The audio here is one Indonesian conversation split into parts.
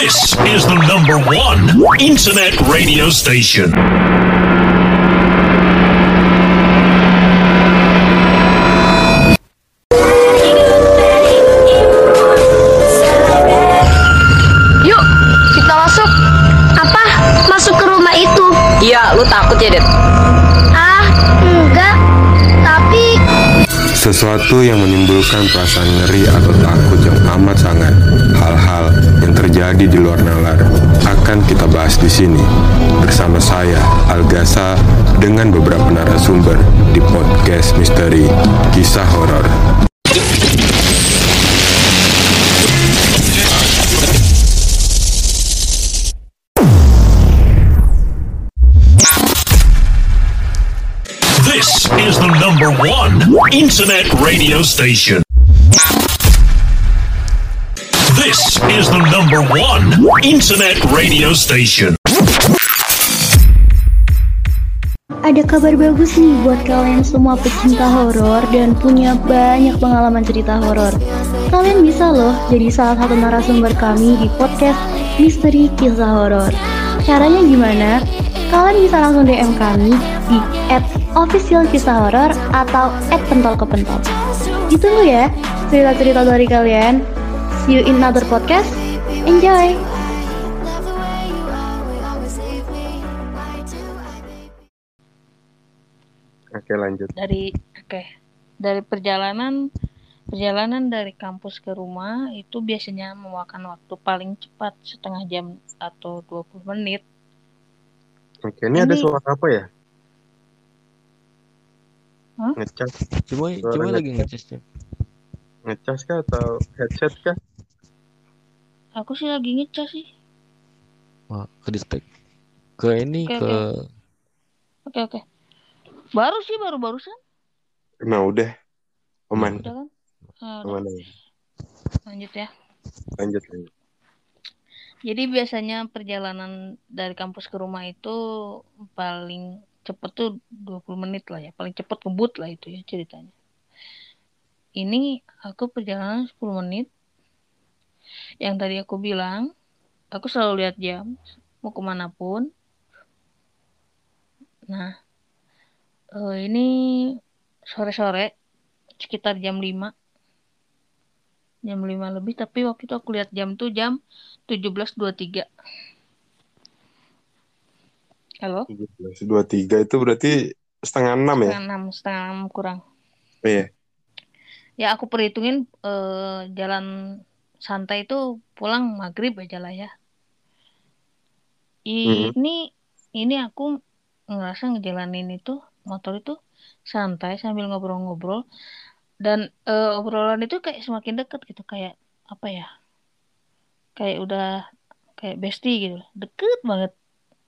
This is the number one internet radio station. Yuk, kita masuk. Apa? Masuk ke rumah itu? Iya, lu takut ya, Det? Ah, enggak. Tapi Sesuatu yang menimbulkan perasaan ngeri atau takut yang amat sangat. Terjadi di luar nalar akan kita bahas di sini bersama saya Algasa dengan beberapa narasumber di podcast misteri kisah horor. This is the number one internet radio station. This is the number one internet radio station. ada kabar bagus nih buat kalian semua pecinta horor dan punya banyak pengalaman cerita horor. Kalian bisa loh jadi salah satu narasumber kami di podcast Misteri Kisah Horor. Caranya gimana? Kalian bisa langsung DM kami di @official kisah horor atau @pentol ke pentol. Ditunggu ya cerita-cerita dari kalian. See you in another podcast. Enjoy! Oke lanjut. dari oke dari perjalanan perjalanan dari kampus ke rumah itu biasanya memakan waktu paling cepat setengah jam atau 20 menit Oke ini ada Ini- suara apa ya? Hah? Ngecas, Cuma Suara cuma ngecas. lagi ngecasnya. ngecas kah atau headset kah? Aku sih lagi ngecas sih Wah, ke distek. Ke ini Oke, ke oke oke baru sih baru barusan Nah udah, aman, udah kan Ah, udah. aman. aman. lanjut ya Lanjut lanjut. jadi biasanya perjalanan dari kampus ke rumah itu paling cepet tuh 20 menit lah ya paling cepet ngebut lah itu ya ceritanya ini aku perjalanan 10 menit yang tadi aku bilang aku selalu lihat jam mau ke mana pun nah eh, ini sore-sore sekitar jam 5 jam 5 lebih tapi waktu itu aku lihat jam tuh jam 17.23 halo? 23 itu berarti setengah enam ya? setengah enam setengah enam kurang. Iya. ya aku perhitungin eh, jalan santai itu pulang maghrib aja lah ya. Ini ini aku ngerasa ngejalanin itu motor itu santai sambil ngobrol-ngobrol. Dan eh, obrolan itu kayak semakin deket gitu kayak apa ya? Kayak udah kayak bestie gitu. Deket banget.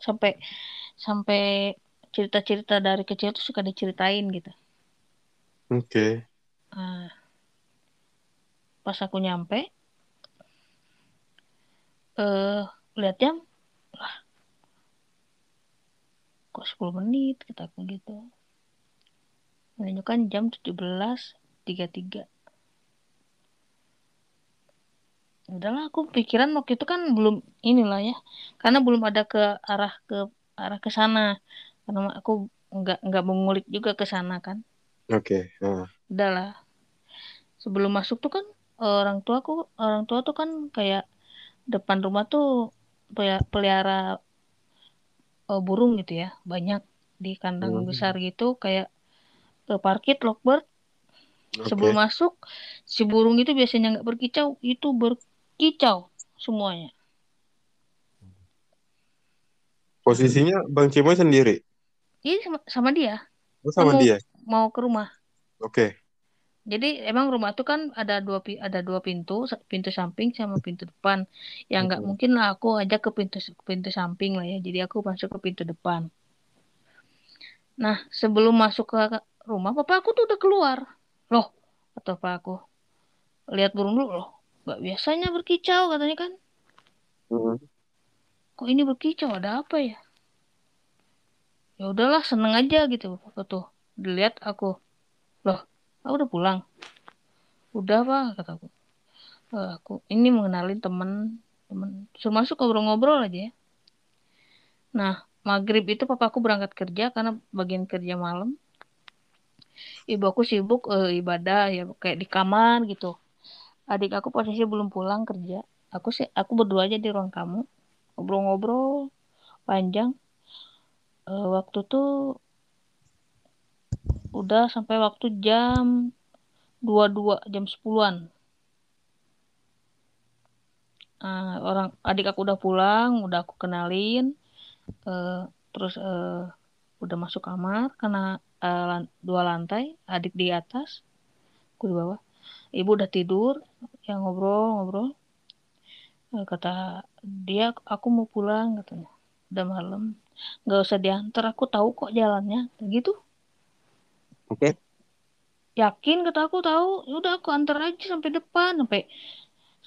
Sampai sampai cerita-cerita dari kecil tuh suka diceritain gitu. Oke. Nah, pas aku nyampe, eh lihat jam, lah, kok 10 menit kataku gitu. Menunjukkan jam 17.33. Udahlah, aku pikiran waktu itu kan belum inilah ya, karena belum ada ke arah ke arah ke sana, karena aku nggak nggak mengulik juga ke sana kan Oke. ah. udahlah sebelum masuk tuh kan orang tua aku orang tua tuh kan kayak depan rumah tuh pe- pelihara eh, burung gitu ya banyak di kandang Hmm. besar gitu kayak eh, parkit lovebird Oke. sebelum masuk si burung itu biasanya nggak berkicau itu berkicau semuanya Posisinya Bang Cimoy sendiri? ini sama, sama dia Oh, sama Kamu- dia? mau ke rumah Oke. Jadi emang rumah tuh kan ada dua ada dua pintu, pintu samping sama pintu depan. Ya nggak mungkin lah aku ajak ke pintu pintu samping lah ya. Jadi aku masuk ke pintu depan. Nah sebelum masuk ke rumah, papa aku tuh udah keluar. Loh, kata papa aku, lihat burung dulu loh. Gak biasanya berkicau katanya kan. Mhm. Kok ini berkicau? Ada apa ya? Ya udahlah seneng aja gitu. Aku tuh dilihat aku. Loh, aku udah pulang. Udah pak kataku. "Eh, aku ini mengenalin temen temen. Suruh masuk ngobrol-ngobrol aja ya. Nah maghrib itu papaku berangkat kerja karena bagian kerja malam. Ibu aku sibuk eh, ibadah ya kayak di kamar gitu. Adik aku posisi belum pulang kerja. Aku sih aku berdua aja di ruang tamu. Ngobrol-ngobrol panjang. Eh, waktu tuh udah sampai waktu jam 22 jam 10-an Eh, orang adik aku udah pulang udah aku kenalin. Eh, terus eh, udah masuk kamar karena lan- dua lantai adik di atas aku di bawah. Ibu udah tidur ya ngobrol ngobrol. Eh, kata dia aku mau pulang katanya. Udah malam. Nggak usah diantar aku tahu kok jalannya. Gitu Oke. yakin kata aku tahu. Ya udah aku antar aja sampai depan sampai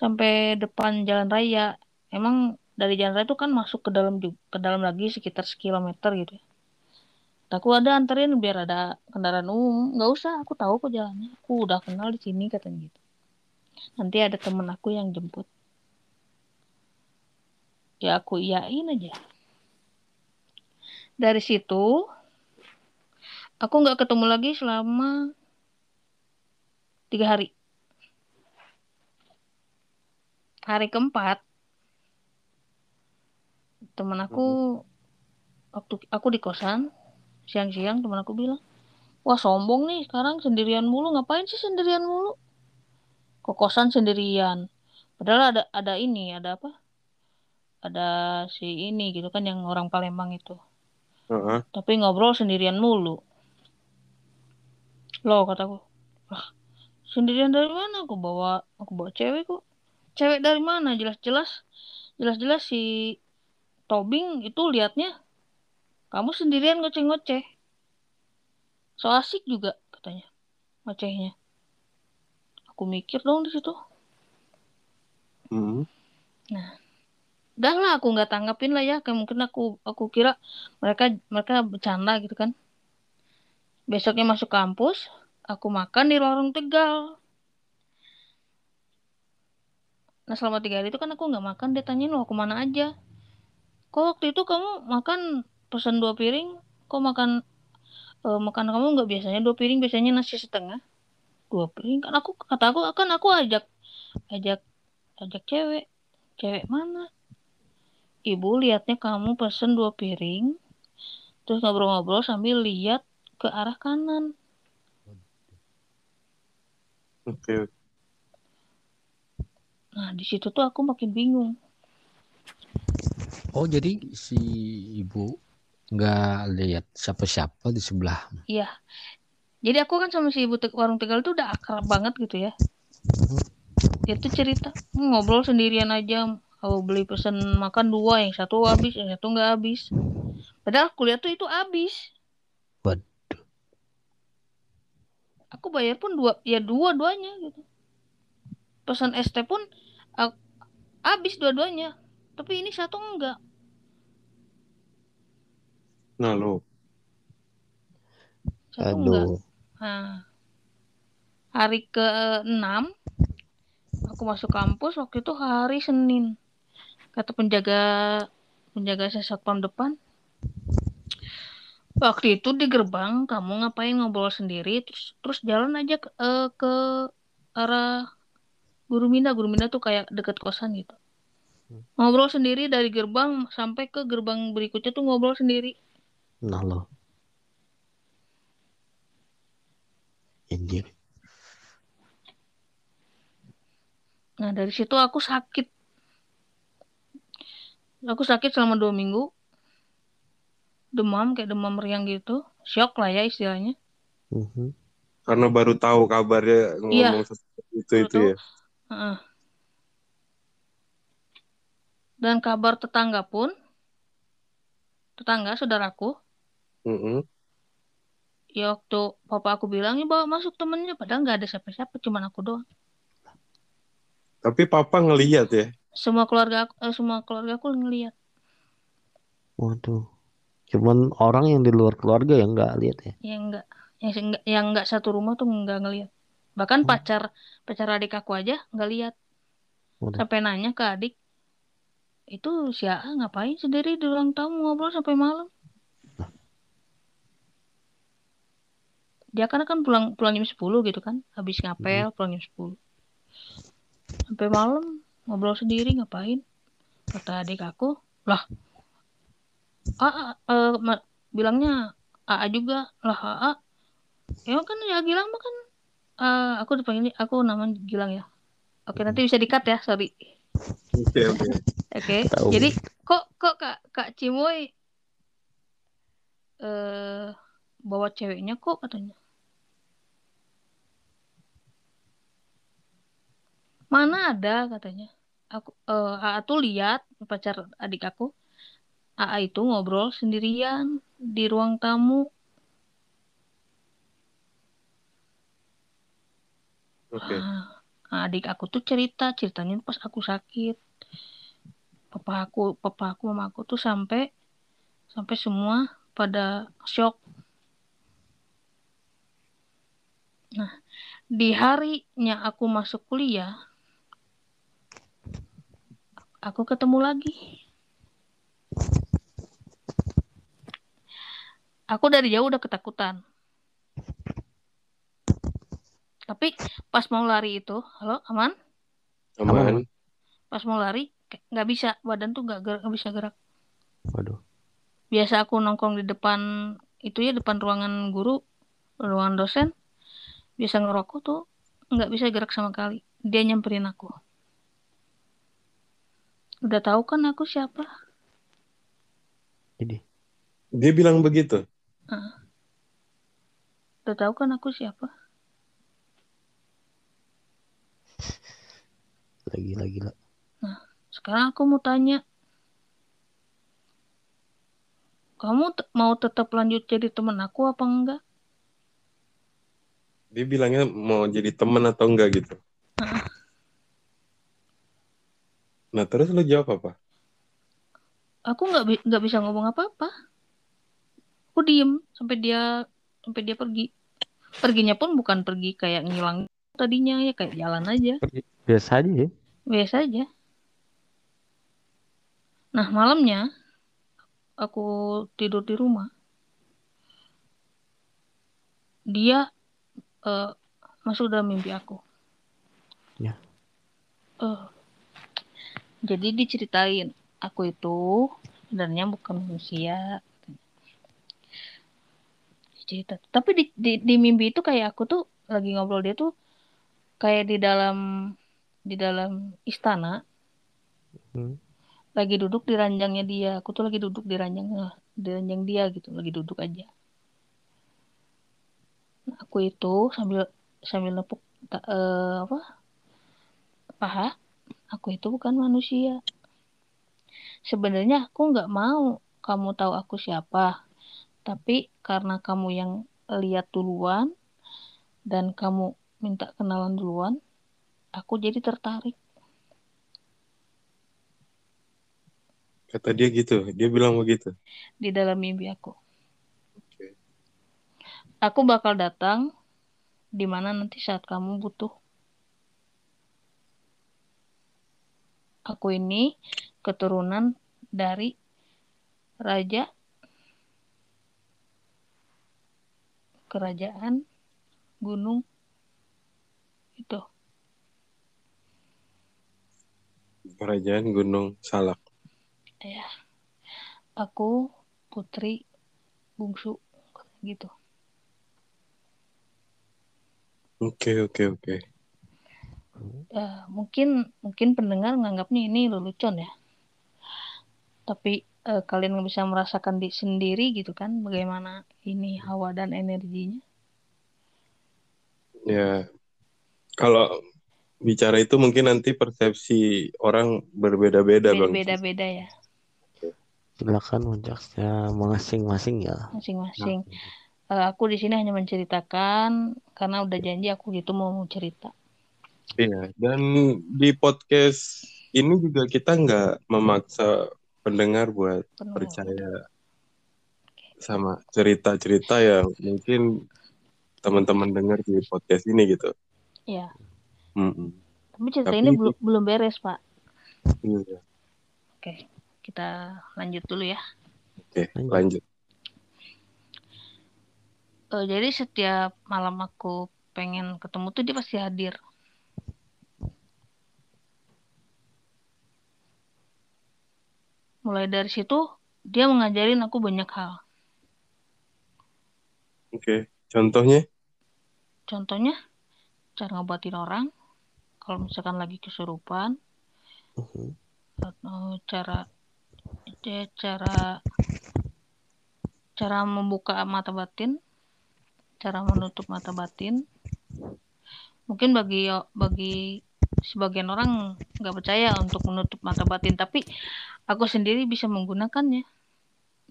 sampai depan jalan raya. Emang dari jalan raya itu kan masuk ke dalam ke dalam lagi sekitar sekilometer gitu ya. Aku ada anterin biar ada kendaraan umum. Nggak usah aku tahu kok jalannya. Aku udah kenal di sini katanya gitu. Nanti ada temen aku yang jemput. Ya aku iyain aja. Dari situ aku nggak ketemu lagi selama tiga hari. Hari keempat teman aku waktu aku di kosan siang-siang teman aku bilang wah sombong nih sekarang sendirian mulu. Ngapain sih sendirian mulu? Ke kosan sendirian. Padahal ada ada ini ada apa? Ada si ini gitu kan yang orang Palembang itu. Heeh. tapi ngobrol sendirian mulu loh kataku. Wah sendirian dari mana aku bawa? Aku bawa cewek kok. Cewek dari mana? Jelas-jelas jelas-jelas si Tobing itu liatnya kamu sendirian ngoceh-ngoceh. So asik juga katanya ngocehnya. Aku mikir dong di situ. Hmm. udah lah aku nggak tanggapin lah ya. Kayak mungkin aku aku kira mereka mereka bercanda gitu kan besoknya masuk kampus aku makan di warung tegal. Nah selama tiga hari itu kan aku nggak makan dia tanyain lo ke mana aja. Kok waktu itu kamu makan pesan dua piring? Kok makan eh, makan kamu nggak biasanya dua piring biasanya nasi setengah? Dua piring? Kan aku kata aku kan aku ajak ajak ajak cewek. Cewek mana? Ibu liatnya kamu pesen dua piring terus ngobrol-ngobrol sambil lihat ke arah kanan Oke. nah di situ tuh aku makin bingung Oh jadi si ibu nggak lihat siapa-siapa di sebelah. iya jadi aku kan sama si ibu te- warung tegal tuh udah akrab banget gitu ya dia tuh cerita "Hmm, ngobrol sendirian aja aku beli pesen makan dua yang satu habis yang satu nggak habis padahal aku lihat tuh itu habis Waduh. Aku bayar pun dua ya dua duanya gitu. Pesan es teh pun ak- habis dua-duanya. Tapi ini satu enggak. Nah lo. satu enggak. Aduh. nah hari ke enam aku masuk kampus waktu itu hari Senin. Kata penjaga penjaga satpam depan waktu itu di gerbang kamu ngapain ngobrol sendiri terus terus jalan aja ke, eh, ke arah Guru Minda Guru Minda tuh kayak deket kosan gitu ngobrol sendiri dari gerbang sampai ke gerbang berikutnya tuh ngobrol sendiri Nah lo. Anjir. Nah dari situ aku sakit. Aku sakit selama dua minggu. Demam kayak demam meriang gitu. Shock lah ya istilahnya. Mhm. Karena baru tahu kabarnya Iya. ngomong sesuatu itu itu tahu. ya. Heeh. Dan kabar tetangga pun, tetangga saudaraku, Mm-mm. ya waktu papa aku bilang ya bawa masuk temennya, padahal nggak ada siapa-siapa, cuman aku doang. Tapi papa ngelihat ya. Semua keluarga aku, eh, semua keluarga aku ngeliat. Waduh. Cuman orang yang di luar keluarga yang nggak lihat ya. yang enggak yang enggak yang enggak satu rumah tuh enggak ngelihat. Bahkan Hmm. pacar pacar adik aku aja enggak lihat. Waduh. sampai nanya ke adik itu si AA ngapain sendiri di ruang tamu ngobrol sampai malam? Dia kan kan pulang pulang jam 10 gitu kan habis ngapel pulang jam 10 sampai malam ngobrol sendiri ngapain? Kata adik aku lah AA eh, ma- bilangnya AA juga. Lah AA ya kan ya Gilang mah kan eh, aku dipanggil aku namanya Gilang ya. Oke nanti bisa dikat ya sorry Oke oke. oke jadi kok kok kak kak Cimoy eh bawa ceweknya kok katanya. Mana ada katanya. Aku eh AA tuh lihat pacar adik aku AA itu ngobrol sendirian di ruang tamu. Oke. Ah, adik aku tuh cerita ceritanya pas aku sakit. Papa aku papa aku mama aku tuh sampai sampai semua pada shock. Nah di harinya aku masuk kuliah aku ketemu lagi aku dari jauh udah ketakutan. Tapi pas mau lari itu halo aman? Aman. pas mau lari nggak bisa badan tuh nggak gerak nggak bisa gerak. Waduh. biasa aku nongkrong di depan itu ya depan ruangan guru ruangan dosen. Biasa ngerokok tuh nggak bisa gerak sama kali dia nyamperin aku. Udah tahu kan aku siapa Ini Dia bilang begitu. udah tahu kan aku siapa lagi lagi lah. sekarang aku mau tanya kamu mau tetap lanjut jadi teman aku apa enggak Dia bilangnya mau jadi teman atau enggak gitu. Nah terus lu jawab apa? Aku nggak bi- nggak bisa ngomong apa-apa. Aku diem sampai dia sampai dia pergi. Perginya pun bukan pergi kayak ngilang tadinya ya kayak jalan aja. Biasa aja ya. biasa aja. Nah malamnya aku tidur di rumah. Dia eh, masuk dalam mimpi aku. Ya. Eh, jadi diceritain aku itu sebenarnya bukan manusia. Cerita tapi di, di di mimpi itu kayak aku tuh lagi ngobrol dia tuh kayak di dalam di dalam istana. Hmm. lagi duduk di ranjangnya dia. Aku tuh lagi duduk di ranjangnya di ranjang dia gitu. Lagi duduk aja. Nah, aku itu sambil sambil nepuk ta- eh, apa? Paha. Aku itu bukan manusia sebenarnya aku nggak mau kamu tahu aku siapa tapi karena kamu yang lihat duluan dan kamu minta kenalan duluan aku jadi tertarik Kata dia gitu. Dia bilang begitu. di dalam mimpi aku. Oke. Aku bakal datang di mana nanti saat kamu butuh. Aku ini keturunan dari raja kerajaan gunung itu. Kerajaan Gunung Salak. Ya. Aku putri bungsu gitu. Oke oke oke. Eh, mungkin mungkin pendengar nganggapnya ini lelucon ya. Tapi eh, kalian nggak bisa merasakan di sendiri gitu kan bagaimana ini hawa dan energinya. Ya. Kalau bicara itu mungkin nanti persepsi orang berbeda-beda bang. Beda-beda ya Silakan mencaksnya masing-masing ya. masing-masing. Eh, aku di sini hanya menceritakan karena udah janji aku gitu mau mau cerita. Iya. Dan di podcast ini juga kita nggak memaksa pendengar buat Penuh. percaya sama cerita-cerita yang mungkin teman-teman dengar di podcast ini gitu. Ya. Mm-mm. Tapi cerita Tapi ini belum belum beres pak. Iya. Oke, kita lanjut dulu ya. Oke, Lanjut. lanjut. Eh, jadi setiap malam aku pengen ketemu tuh dia pasti hadir. Mulai dari situ dia mengajarin aku banyak hal. Oke, contohnya? Contohnya cara ngobatin orang kalau misalkan lagi kesurupan Mhm. atau cara dia cara cara membuka mata batin, cara menutup mata batin. Mungkin bagi bagi sebagian orang nggak percaya untuk menutup mata batin, tapi aku sendiri bisa menggunakannya.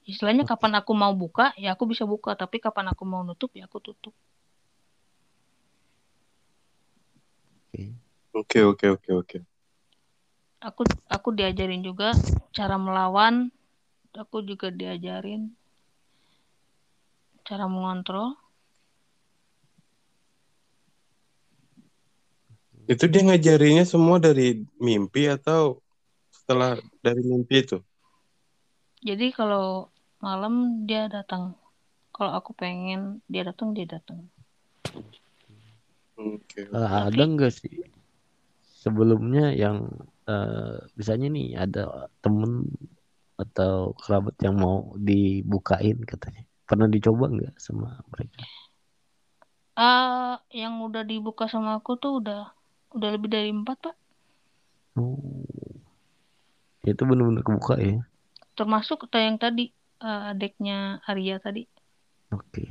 Istilahnya kapan aku mau buka, ya aku bisa buka, tapi kapan aku mau nutup, ya aku tutup. Oke, oke, oke, oke. Aku aku diajarin juga cara melawan, aku juga diajarin cara mengontrol. Itu dia ngajarinya semua dari mimpi atau setelah dari mimpi itu? Jadi kalau malam dia datang, kalau aku pengen dia datang dia datang. Oke. Eh, ada nggak sih sebelumnya yang eh, misalnya nih ada temen atau kerabat yang mau dibukain katanya pernah dicoba nggak sama mereka Ah, yang udah dibuka sama aku tuh udah udah lebih dari empat pak, oh itu benar-benar kebuka ya. Termasuk tuh yang tadi eh, adiknya Arya tadi. Oke.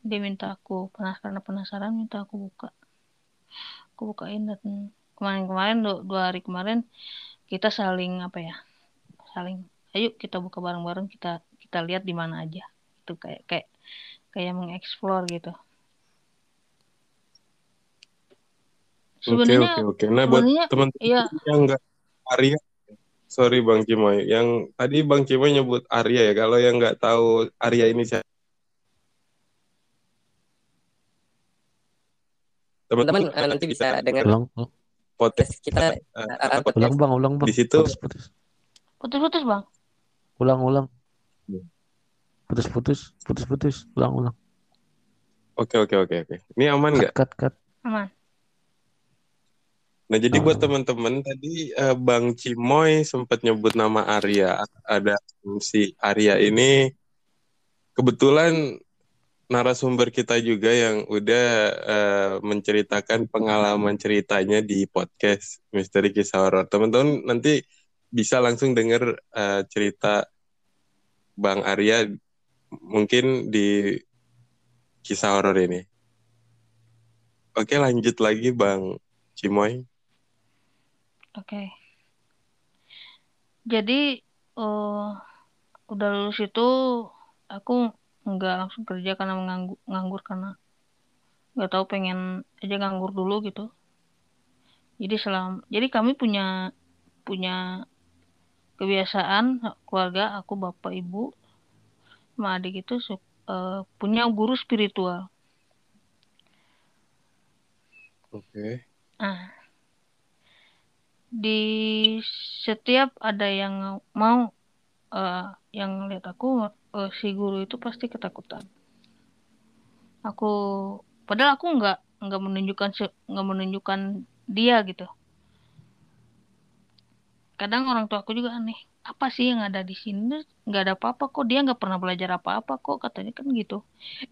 Dia minta aku penas karena penasaran minta aku buka, aku bukain dan kemarin-kemarin dua, dua hari kemarin kita saling apa ya, saling ayo kita buka bareng-bareng kita kita lihat di mana aja. Itu kayak kayak kayak mengeksplor gitu. Oke, Sebenarnya oke, oke. Nah, buat sebenarnya teman-teman iya. yang nggak Arya, sorry Bang Cimoy. Yang tadi Bang Cimoy nyebut Arya ya. Kalau yang nggak tahu Arya ini siapa? teman-teman nanti bisa dengar ulang ulang podcast kita eh, eh, podcast ulang bang ulang bang Di situ- putus-putus putus-putus bang. ulang ulang Hmm. putus-putus putus-putus ulang ulang Oke, oke, oke, oke. Ini aman nggak? cut cut Aman. Nah, jadi buat teman-teman tadi eh, Bang Cimoy sempat nyebut nama Arya. Ada si Arya ini kebetulan narasumber kita juga yang udah eh, menceritakan pengalaman ceritanya di podcast Misteri Kisah Horor. Teman-teman nanti bisa langsung denger eh, cerita Bang Arya mungkin di kisah horor ini. Oke, lanjut lagi Bang Cimoy. Oke. Jadi eh udah lulus itu aku nggak langsung kerja karena menganggur, nganggur karena nggak tahu pengen aja nganggur dulu gitu. Jadi selam jadi kami punya punya kebiasaan keluarga aku bapak ibu sama adik itu eh, punya guru spiritual. Oke. Ah. Di setiap ada yang mau eh, yang lihat aku eh, si guru itu pasti ketakutan. Aku padahal aku nggak nggak menunjukkan nggak menunjukkan dia gitu. Kadang orang tua aku juga aneh. Apa sih yang ada di sini? Nggak ada apa-apa kok. Dia nggak pernah belajar apa-apa kok. Katanya kan gitu.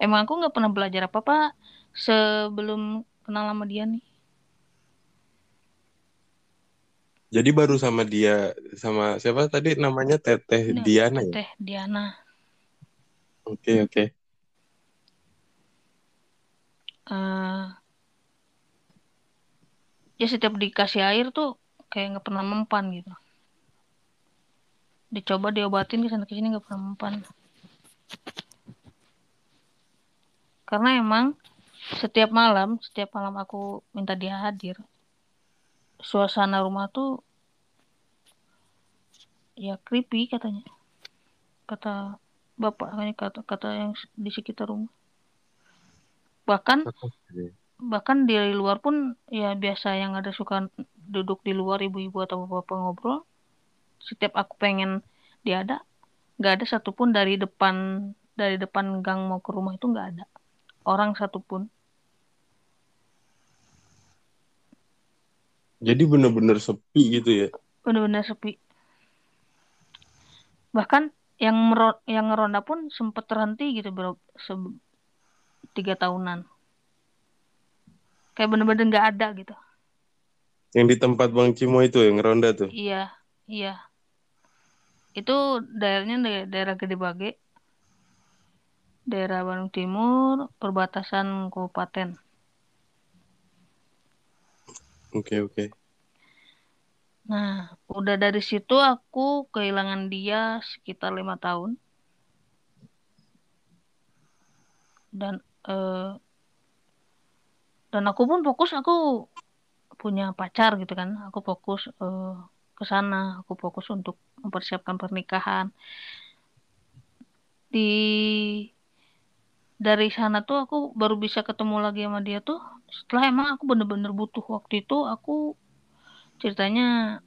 Emang aku nggak pernah belajar apa-apa sebelum kenal sama dia nih. Jadi baru sama dia sama siapa tadi namanya Teteh Ini Diana ya? Teh Diana. Oke oke. eh ya setiap dikasih air tuh kayak nggak pernah mempan gitu. Dicoba diobatin ke sana ke sini nggak pernah mempan. Karena emang setiap malam, setiap malam aku minta dia hadir, suasana rumah tuh ya creepy katanya. Kata bapak kata kata yang di sekitar rumah. Bahkan bahkan di luar pun ya biasa yang ada suka duduk di luar ibu-ibu atau bapak ngobrol setiap aku pengen dia ada nggak ada satupun dari depan dari depan gang mau ke rumah itu nggak ada orang satupun Jadi bener-bener sepi gitu ya. benar-benar sepi. Bahkan yang mero- yang ngeronda pun sempet terhenti gitu bro. Se- tiga tahunan. Kayak bener-bener nggak ada gitu. Yang di tempat Bang Cimo itu yang ronda tuh. iya iya. Itu daerahnya da- daerah Gede Bage. Daerah Bandung Timur perbatasan kabupaten Oke oke. Nah, udah dari situ aku kehilangan dia sekitar lima tahun. Dan eh, dan aku pun fokus aku punya pacar gitu kan. Aku fokus eh, ke sana, aku fokus untuk mempersiapkan pernikahan. Di dari sana tuh aku baru bisa ketemu lagi sama dia tuh setelah emang aku bener-bener butuh waktu itu aku ceritanya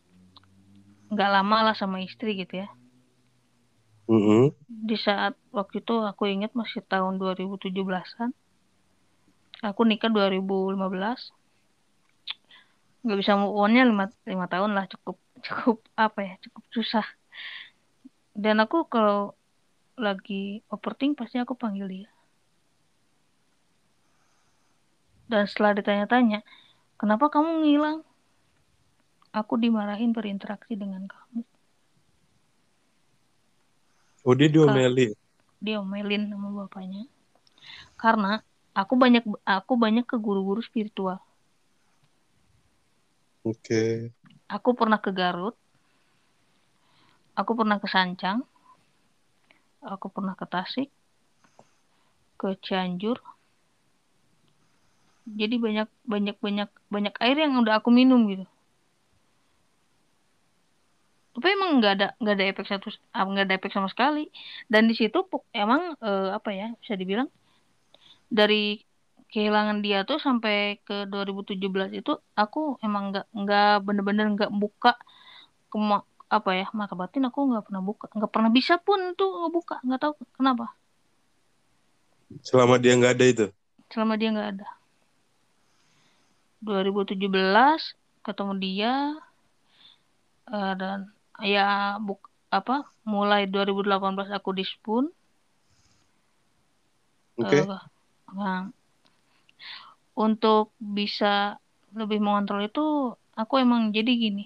nggak lama lah sama istri gitu ya. Mm-mm. Di saat waktu itu aku ingat masih tahun 2017-an. Aku nikah 2015. Nggak bisa move on-nya 5, tahun lah cukup cukup apa ya cukup susah. Dan aku kalau lagi overthink pasti aku panggil dia. Dan setelah ditanya-tanya, kenapa kamu ngilang? Aku dimarahin berinteraksi dengan kamu. Oh dia diomelin. Dia omelin sama bapaknya. Karena aku banyak aku banyak ke guru-guru spiritual. Oke. Aku pernah ke Garut. Aku pernah ke Sancang. Aku pernah ke Tasik. Ke Cianjur. Jadi banyak banyak banyak banyak air yang udah aku minum gitu. Tapi emang nggak ada nggak ada efek satu ah, nggak ada efek sama sekali. Dan di situ emang eh, apa ya bisa dibilang dari kehilangan dia tuh sampai ke 2017 itu aku emang nggak nggak bener-bener nggak buka ke apa ya mata batin aku nggak pernah buka nggak pernah bisa pun tuh ngebuka nggak tahu kenapa Selama dia nggak ada itu. selama dia nggak ada 2017 ketemu dia eh, dan ya buk apa mulai 2018 aku di Spoon Oke. Eh, nah, untuk bisa lebih mengontrol itu aku emang jadi gini.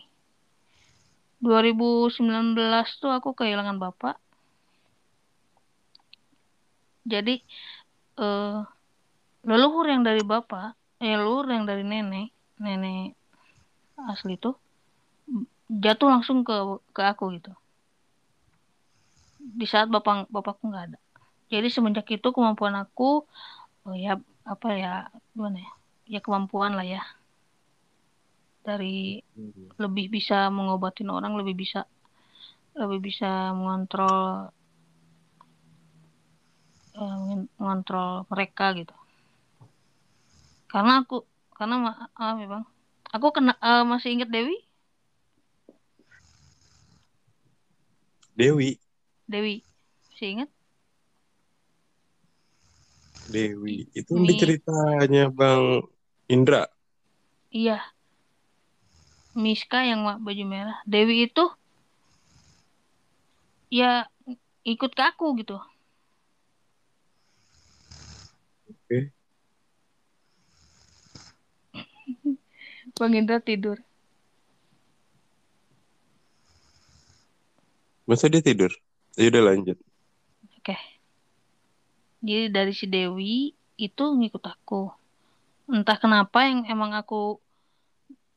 2019 tuh aku kehilangan bapak. Jadi eh, leluhur yang dari bapak eh leluhur yang dari nenek nenek asli tuh jatuh langsung ke ke aku gitu. Di saat bapak bapakku nggak ada. Jadi semenjak itu kemampuan aku oh ya apa ya gimana ya ya kemampuan lah ya. Dari lebih bisa mengobatin orang lebih bisa lebih bisa mengontrol eh, mengontrol mereka gitu karena aku karena ma- maaf ya bang aku kena eh, masih ingat Dewi Dewi. Dewi masih ingat Dewi. Itu di ceritanya Bang Indra. Iya. Miska yang baju merah. Dewi itu ya ikut ke aku gitu. Oke. Bang Indra tidur. Masa dia tidur? Ya udah lanjut. Oke. Jadi dari si Dewi itu ngikut aku. Entah kenapa yang emang aku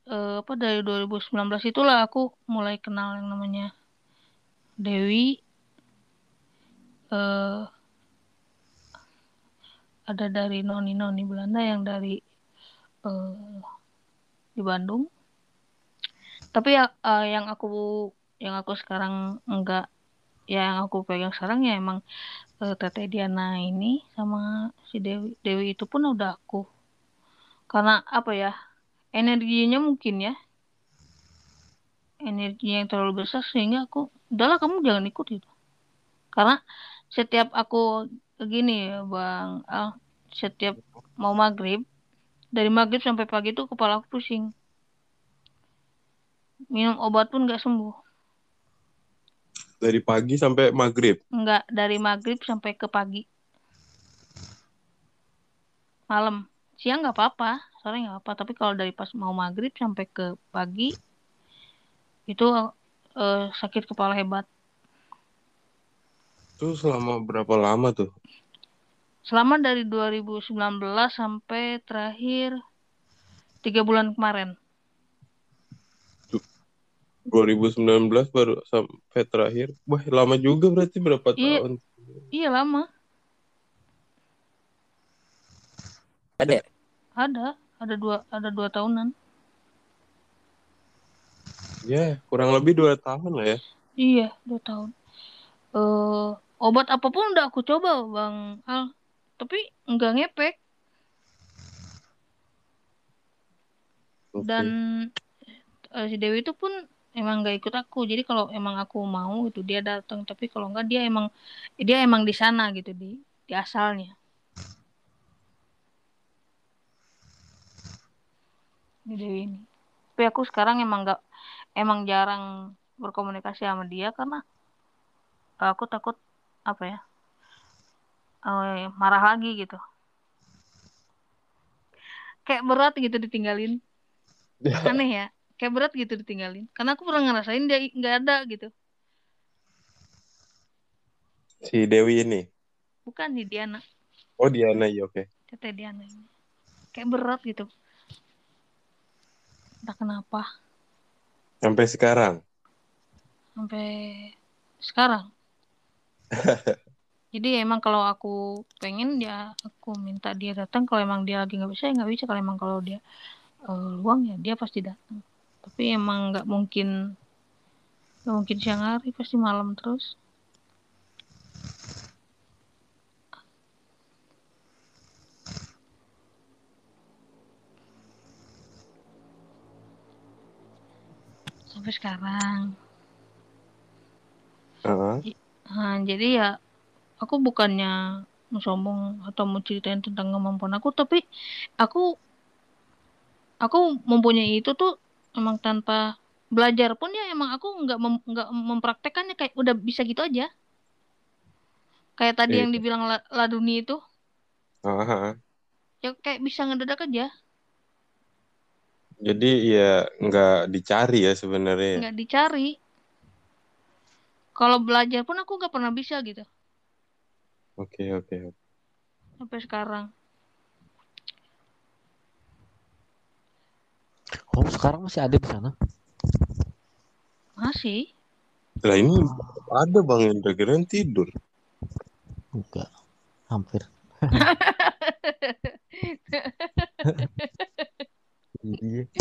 eh, apa dari 2019 itulah aku mulai kenal yang namanya Dewi. eh ada dari noni-noni Belanda yang dari eh, di Bandung. Tapi ya eh, yang aku yang aku sekarang enggak ya yang aku pegang sekarang ya emang eh, Teteh Diana ini sama si Dewi Dewi itu pun udah aku. Karena apa ya energinya mungkin ya. Energinya yang terlalu besar sehingga aku udahlah kamu jangan ikut gitu. Karena setiap aku gini ya bang Al setiap mau maghrib dari maghrib sampai pagi tuh kepala aku pusing. Minum obat pun nggak sembuh. Dari pagi sampai maghrib. nggak dari maghrib sampai ke pagi. Malam. Siang nggak apa-apa. Sore nggak apa tapi kalau dari pas mau maghrib sampai ke pagi itu eh, sakit kepala hebat. Itu selama berapa lama tuh? Selama dari 2019 sampai terakhir tiga bulan kemarin 2019 baru sampai terakhir. Wah, lama juga berarti berapa Iya. tahun? iya lama Ada. ada ada dua ada dua tahunan Ya, kurang lebih dua tahun lah ya. iya dua tahun eh obat apa pun udah aku coba bang Al tapi nggak ngepek. Oke. dan eh, si Dewi itu pun emang nggak ikut aku. Jadi kalau emang aku mau itu dia datang. Tapi kalau nggak dia emang dia emang di sana gitu di di asalnya. Di Dewi ini. Tapi aku sekarang emang nggak emang jarang berkomunikasi sama dia karena aku takut apa ya eh, marah lagi gitu. Kayak berat gitu ditinggalin. Aneh ya. Kayak berat gitu ditinggalin. Karena aku pernah ngerasain dia nggak ada gitu. Si Dewi ini. bukan di Diana. Oh, Diana, ya oke. teteh Diana ini. Kayak berat gitu. Entah kenapa. Sampai sekarang. sampai sekarang jadi emang kalau aku pengen ya aku minta dia datang. Kalau emang dia lagi nggak bisa ya nggak bisa. Kalau emang kalau dia eh, luang ya dia pasti datang. Tapi emang nggak mungkin nggak mungkin siang hari pasti malam terus. Sampai sekarang. Heeh. Nah, jadi ya aku bukannya mau sombong atau mau ceritain tentang kemampuan aku, tapi aku aku mempunyai itu tuh emang tanpa belajar pun ya emang aku nggak mem- nggak mempraktekannya kayak udah bisa gitu aja. Kayak tadi Iya. yang dibilang La- Laduni itu, Heeh. ya kayak bisa ngedadak aja, Jadi ya nggak dicari ya sebenarnya. ya. nggak dicari. Kalau belajar pun aku nggak pernah bisa gitu Oke, oke. oke. sampai sekarang. Oh sekarang masih ada di sana? Masih. Lah ini ada Bang Indra kirain tidur. Enggak. Hampir. Iya.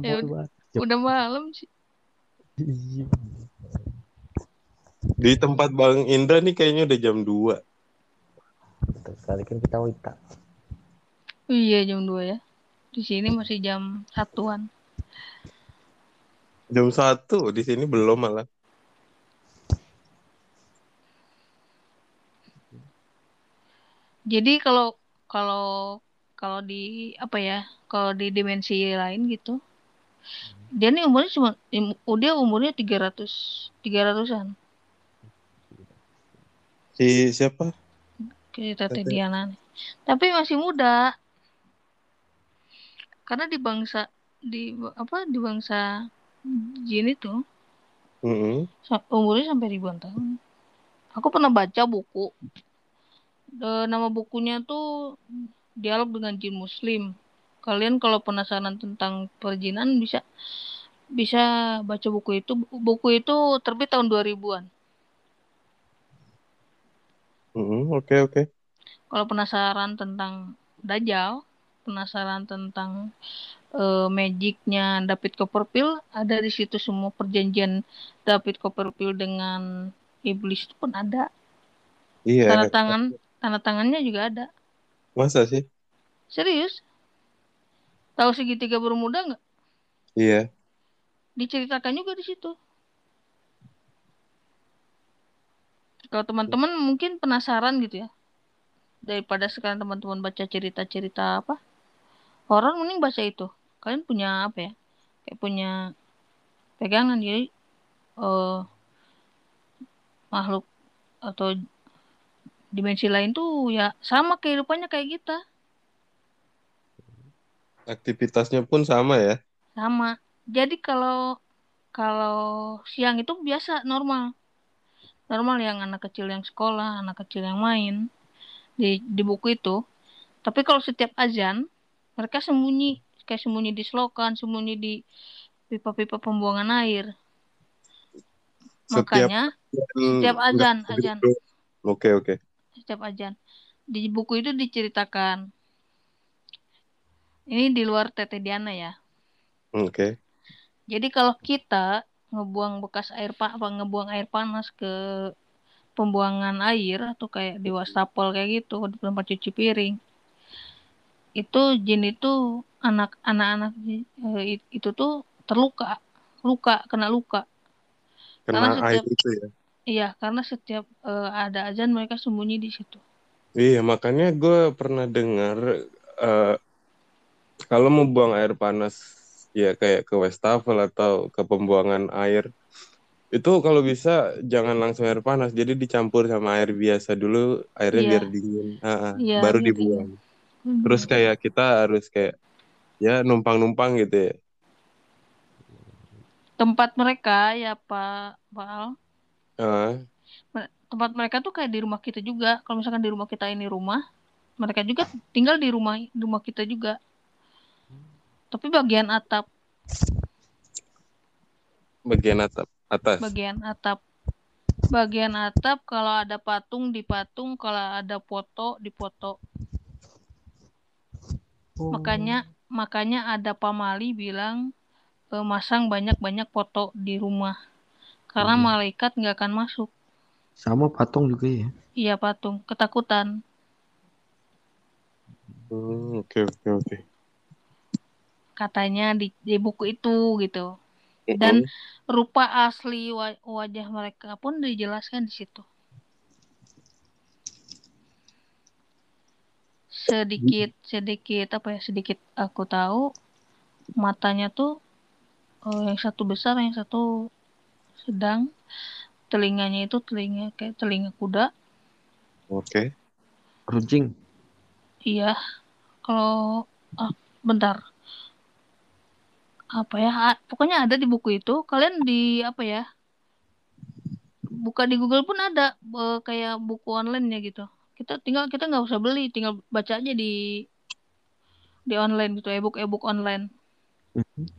Ya udah udah- Udah malam sih. Iya. Di tempat Bang Indra nih kayaknya udah jam 2. Betul sekali kan kita wita. Iya jam 2 ya. Di sini masih jam satuan. Jam 1 di sini belum malah. Jadi kalau kalau kalau di apa ya? Kalau di dimensi lain gitu. Dia nih umurnya cuma dia umurnya 300 300-an. Si siapa? Kita Teh Teteh. Diana. Tapi masih muda. Karena di bangsa di apa di bangsa jin itu Heeh. sa- umurnya sampai ribuan tahun. Aku pernah baca buku. Eh, nama bukunya tuh Dialog dengan Jin Muslim. Kalian kalau penasaran tentang perjinan bisa bisa baca buku itu. Buku itu terbit tahun 2000-an. Oke oke. Kalau penasaran tentang Dajjal, penasaran tentang eh, magicnya David Copperfield, ada di situ semua perjanjian David Copperfield dengan iblis itu pun ada. Iya. Tanda tangan, tanda tangannya juga ada. Masa sih? Serius? Tahu segitiga bermuda nggak? Iya. diceritakan juga di situ. Kalau teman-teman mungkin penasaran gitu ya. Daripada sekarang teman-teman baca cerita-cerita apa? Horor mending baca itu. Kalian punya apa ya? Kayak punya pegangan jadi eh makhluk atau dimensi lain tuh ya sama kehidupannya kayak kita. Aktivitasnya pun sama ya. Sama. Jadi kalau kalau siang itu biasa normal. Normal yang anak kecil yang sekolah, anak kecil yang main di di buku itu. Tapi kalau setiap azan mereka sembunyi kayak sembunyi di selokan, sembunyi di pipa-pipa pembuangan air. Setiap Makanya setiap azan, azan. Oke oke. setiap azan di buku itu diceritakan. Ini di luar Tete Diana ya. Oke. Jadi kalau kita ngebuang bekas air pa apa ngebuang air panas ke pembuangan air atau kayak di wastafel kayak gitu di tempat cuci piring. Itu jin itu anak anak-anak eh, itu tuh terluka luka kena luka. Kena Karena air setiap- itu ya. iya karena setiap eh, ada azan mereka sembunyi di situ. Iya, makanya gue pernah dengar eh, kalau mau buang air panas ya kayak ke wastafel atau ke pembuangan air itu kalau bisa jangan langsung air panas, jadi dicampur sama air biasa dulu, airnya Iya. biar dingin, Ah, ah, Iya, baru biar dibuang. Hmm. Terus kayak kita harus kayak ya numpang-numpang gitu ya. tempat mereka ya Pak Pak Al Ah, tempat mereka tuh kayak di rumah kita juga kalau misalkan di rumah kita ini rumah mereka juga tinggal di rumah di rumah kita juga tapi bagian atap. Bagian atap atas. bagian atap. Bagian atap kalau ada patung di patung kalau ada foto di foto makanya makanya ada pamali bilang eh, masang banyak-banyak foto di rumah. Karena Hmm. malaikat nggak akan masuk. Sama patung juga ya. iya patung. Ketakutan. Hmm, oke oke oke. Katanya di, di buku itu gitu dan rupa asli wa- wajah mereka pun dijelaskan di situ. Sedikit sedikit apa ya sedikit aku tahu matanya tuh eh, yang satu besar yang satu sedang telinganya itu telinga kayak telinga kuda Oke. Runcing. iya kalau ah, bentar apa ya? Pokoknya ada di buku itu. Kalian di apa ya? Buka di Google pun ada eh, kayak buku online ya gitu. Kita tinggal kita nggak usah beli tinggal baca aja di di online gitu ebook ebook online. Mhm.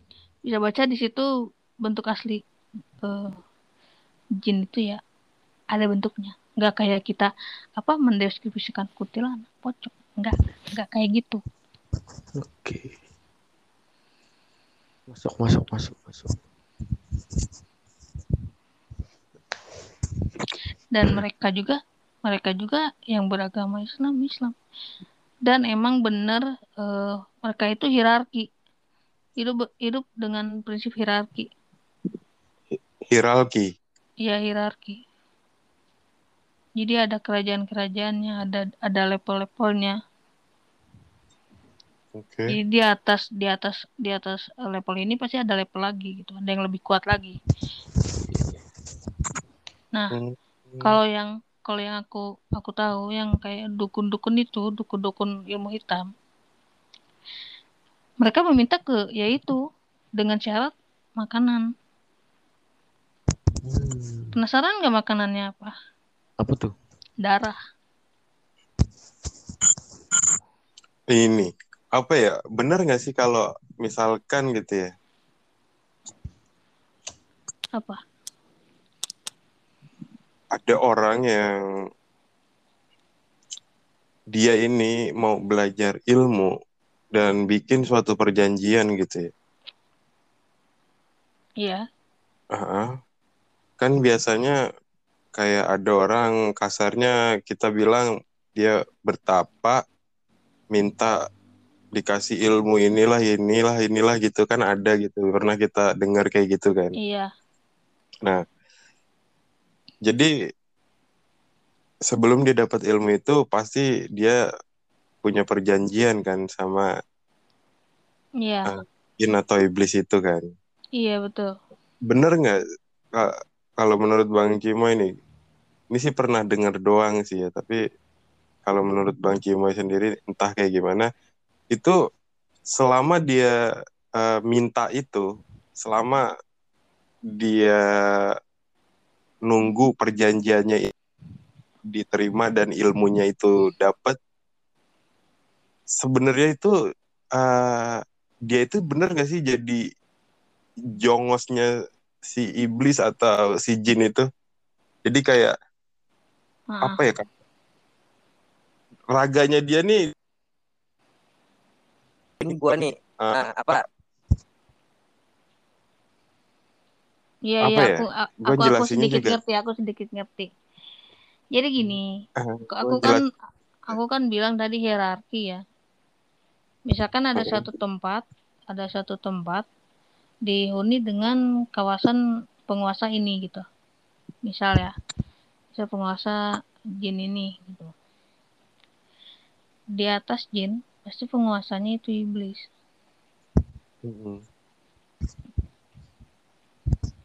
bisa baca di situ bentuk asli eh, jin itu ya. Ada bentuknya. Nggak kayak kita apa mendeskripsikan kuntilanak pocong. Nggak nggak kayak gitu. Oke. Masuk, masuk, masuk, masuk. dan mereka juga mereka juga yang beragama Islam Islam. Dan emang bener eh, mereka itu hierarki. Hidup hidup dengan prinsip hierarki. Hierarki. ya hierarki. Jadi ada kerajaan-kerajaannya ada ada level-levelnya Oke. jadi di atas di atas di atas level ini pasti ada level lagi gitu ada yang lebih kuat lagi nah Hmm. kalau yang kalau yang aku aku tahu yang kayak dukun-dukun itu dukun-dukun ilmu hitam mereka meminta ke yaitu dengan syarat makanan Hmm. penasaran nggak makanannya apa Apa tuh? darah Ini apa ya? Bener nggak sih kalau misalkan gitu ya? apa Ada orang yang dia ini mau belajar ilmu dan bikin suatu perjanjian gitu ya. iya Ah, Kan biasanya kayak ada orang kasarnya kita bilang dia bertapa minta dikasih ilmu inilah inilah inilah gitu kan ada gitu pernah kita dengar kayak gitu kan Iya. nah jadi sebelum dia dapat ilmu itu pasti dia punya perjanjian kan sama Iya. Ah. jin atau iblis itu kan Iya betul. bener nggak kalau menurut Bang Cimo ini ini sih pernah dengar doang sih ya tapi kalau menurut Bang Cimo sendiri entah kayak gimana itu selama dia eh, minta itu selama dia nunggu perjanjiannya diterima dan ilmunya itu dapat sebenarnya itu eh, dia itu bener gak sih jadi jongosnya si iblis atau si jin itu? Jadi kayak Ah, apa ya kak? Raganya dia nih Ini gua nih, ah, apa? Iya iya ya? aku aku aku jelasinnya sedikit juga. ngerti aku sedikit ngerti. Jadi gini, eh, aku kan aku kan bilang tadi hierarki ya. Misalkan ada satu tempat, ada satu tempat dihuni dengan kawasan penguasa ini gitu. Misal ya, misal penguasa jin ini gitu. Di atas jin pasti penguasanya itu iblis. Mm-mm.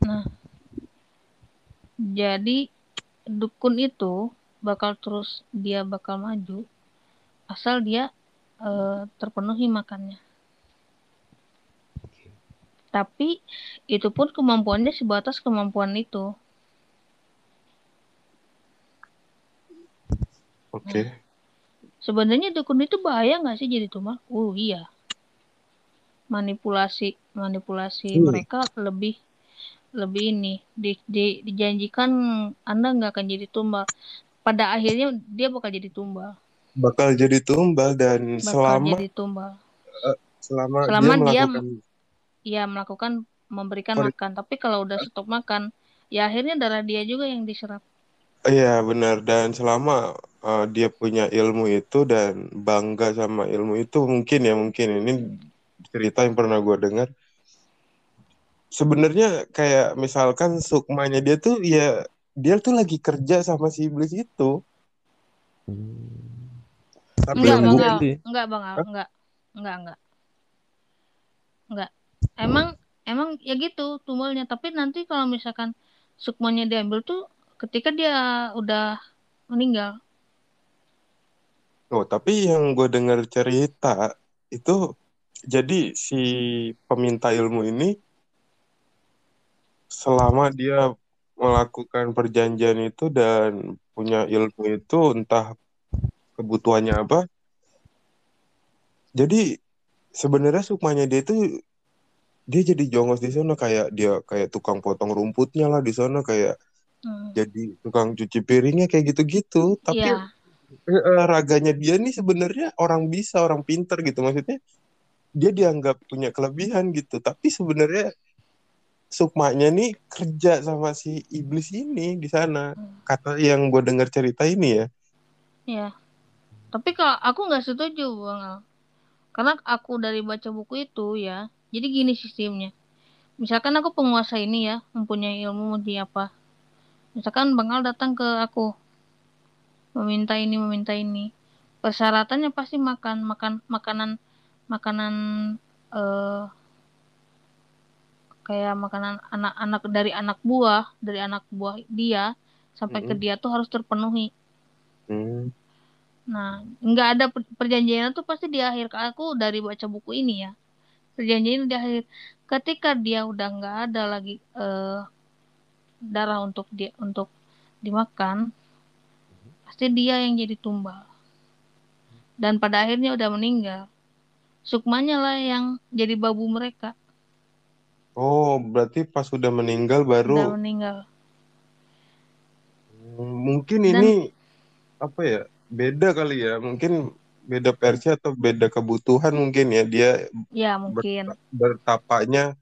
Nah, jadi dukun itu bakal terus dia bakal maju asal dia eh, terpenuhi makannya. Tapi itu pun kemampuannya sebatas kemampuan itu. oke Sebenarnya dukun itu bahaya nggak sih jadi tumal? Oh iya. Manipulasi manipulasi Hmm. mereka lebih lebih ini di, di- dijanjikan Anda nggak akan jadi tumbal. Pada akhirnya dia bakal jadi tumbal. bakal jadi tumbal dan Bakal selama jadi tumbal. selama, Selama dia dia melakukan Ya melakukan memberikan Sorry. makan. Tapi kalau udah stop makan, ya akhirnya darah dia juga yang diserap. iya benar dan selama uh, dia punya ilmu itu dan bangga sama ilmu itu mungkin ya mungkin ini cerita yang pernah gue dengar sebenarnya kayak misalkan sukmanya dia tuh ya dia tuh lagi kerja sama si iblis itu tapi Enggak, enggak, Bukti. enggak, Bang, Al. enggak, enggak, enggak, enggak. Emang, emang ya gitu tumbalnya. Tapi nanti kalau misalkan sukmanya diambil tuh ketika dia udah meninggal. Oh, tapi yang gue dengar cerita itu jadi si peminta ilmu ini selama dia melakukan perjanjian itu dan punya ilmu itu entah kebutuhannya apa. Jadi sebenarnya sukmanya dia itu dia jadi jongos di sana kayak dia kayak tukang potong rumputnya lah di sana kayak Hmm. jadi tukang cuci piringnya kayak gitu-gitu. Tapi eh, raganya dia nih sebenarnya orang bisa, orang pinter gitu. Maksudnya dia dianggap punya kelebihan gitu. Tapi sebenarnya sukmanya nih kerja sama si iblis ini di sana. Kata yang gue dengar cerita ini ya. iya. Tapi kalau aku nggak setuju, Bang Al. Karena aku dari baca buku itu ya, jadi gini sistemnya. Misalkan aku penguasa ini ya, mempunyai ilmu di apa. Misalkan Bang Al datang ke aku, meminta ini, meminta ini. Persyaratannya pasti makan, makan makanan, makanan eh kayak makanan anak-anak dari anak buah, dari anak buah dia sampai ke Mm-mm. dia tuh harus terpenuhi. Hmm. Nah, nggak ada per- perjanjian itu pasti di akhir ke aku dari baca buku ini ya. Perjanjian di akhir ketika dia udah nggak ada lagi eh, darah untuk dia untuk dimakan, pasti dia yang jadi tumbal. Dan pada akhirnya udah meninggal. Sukmanya lah yang jadi babu mereka. Oh, berarti pas sudah meninggal Udah baru meninggal. Hmm, mungkin Dan- ini apa ya? Beda kali ya. Mungkin beda versi atau beda kebutuhan mungkin ya. Dia Ya mungkin. bertapaknya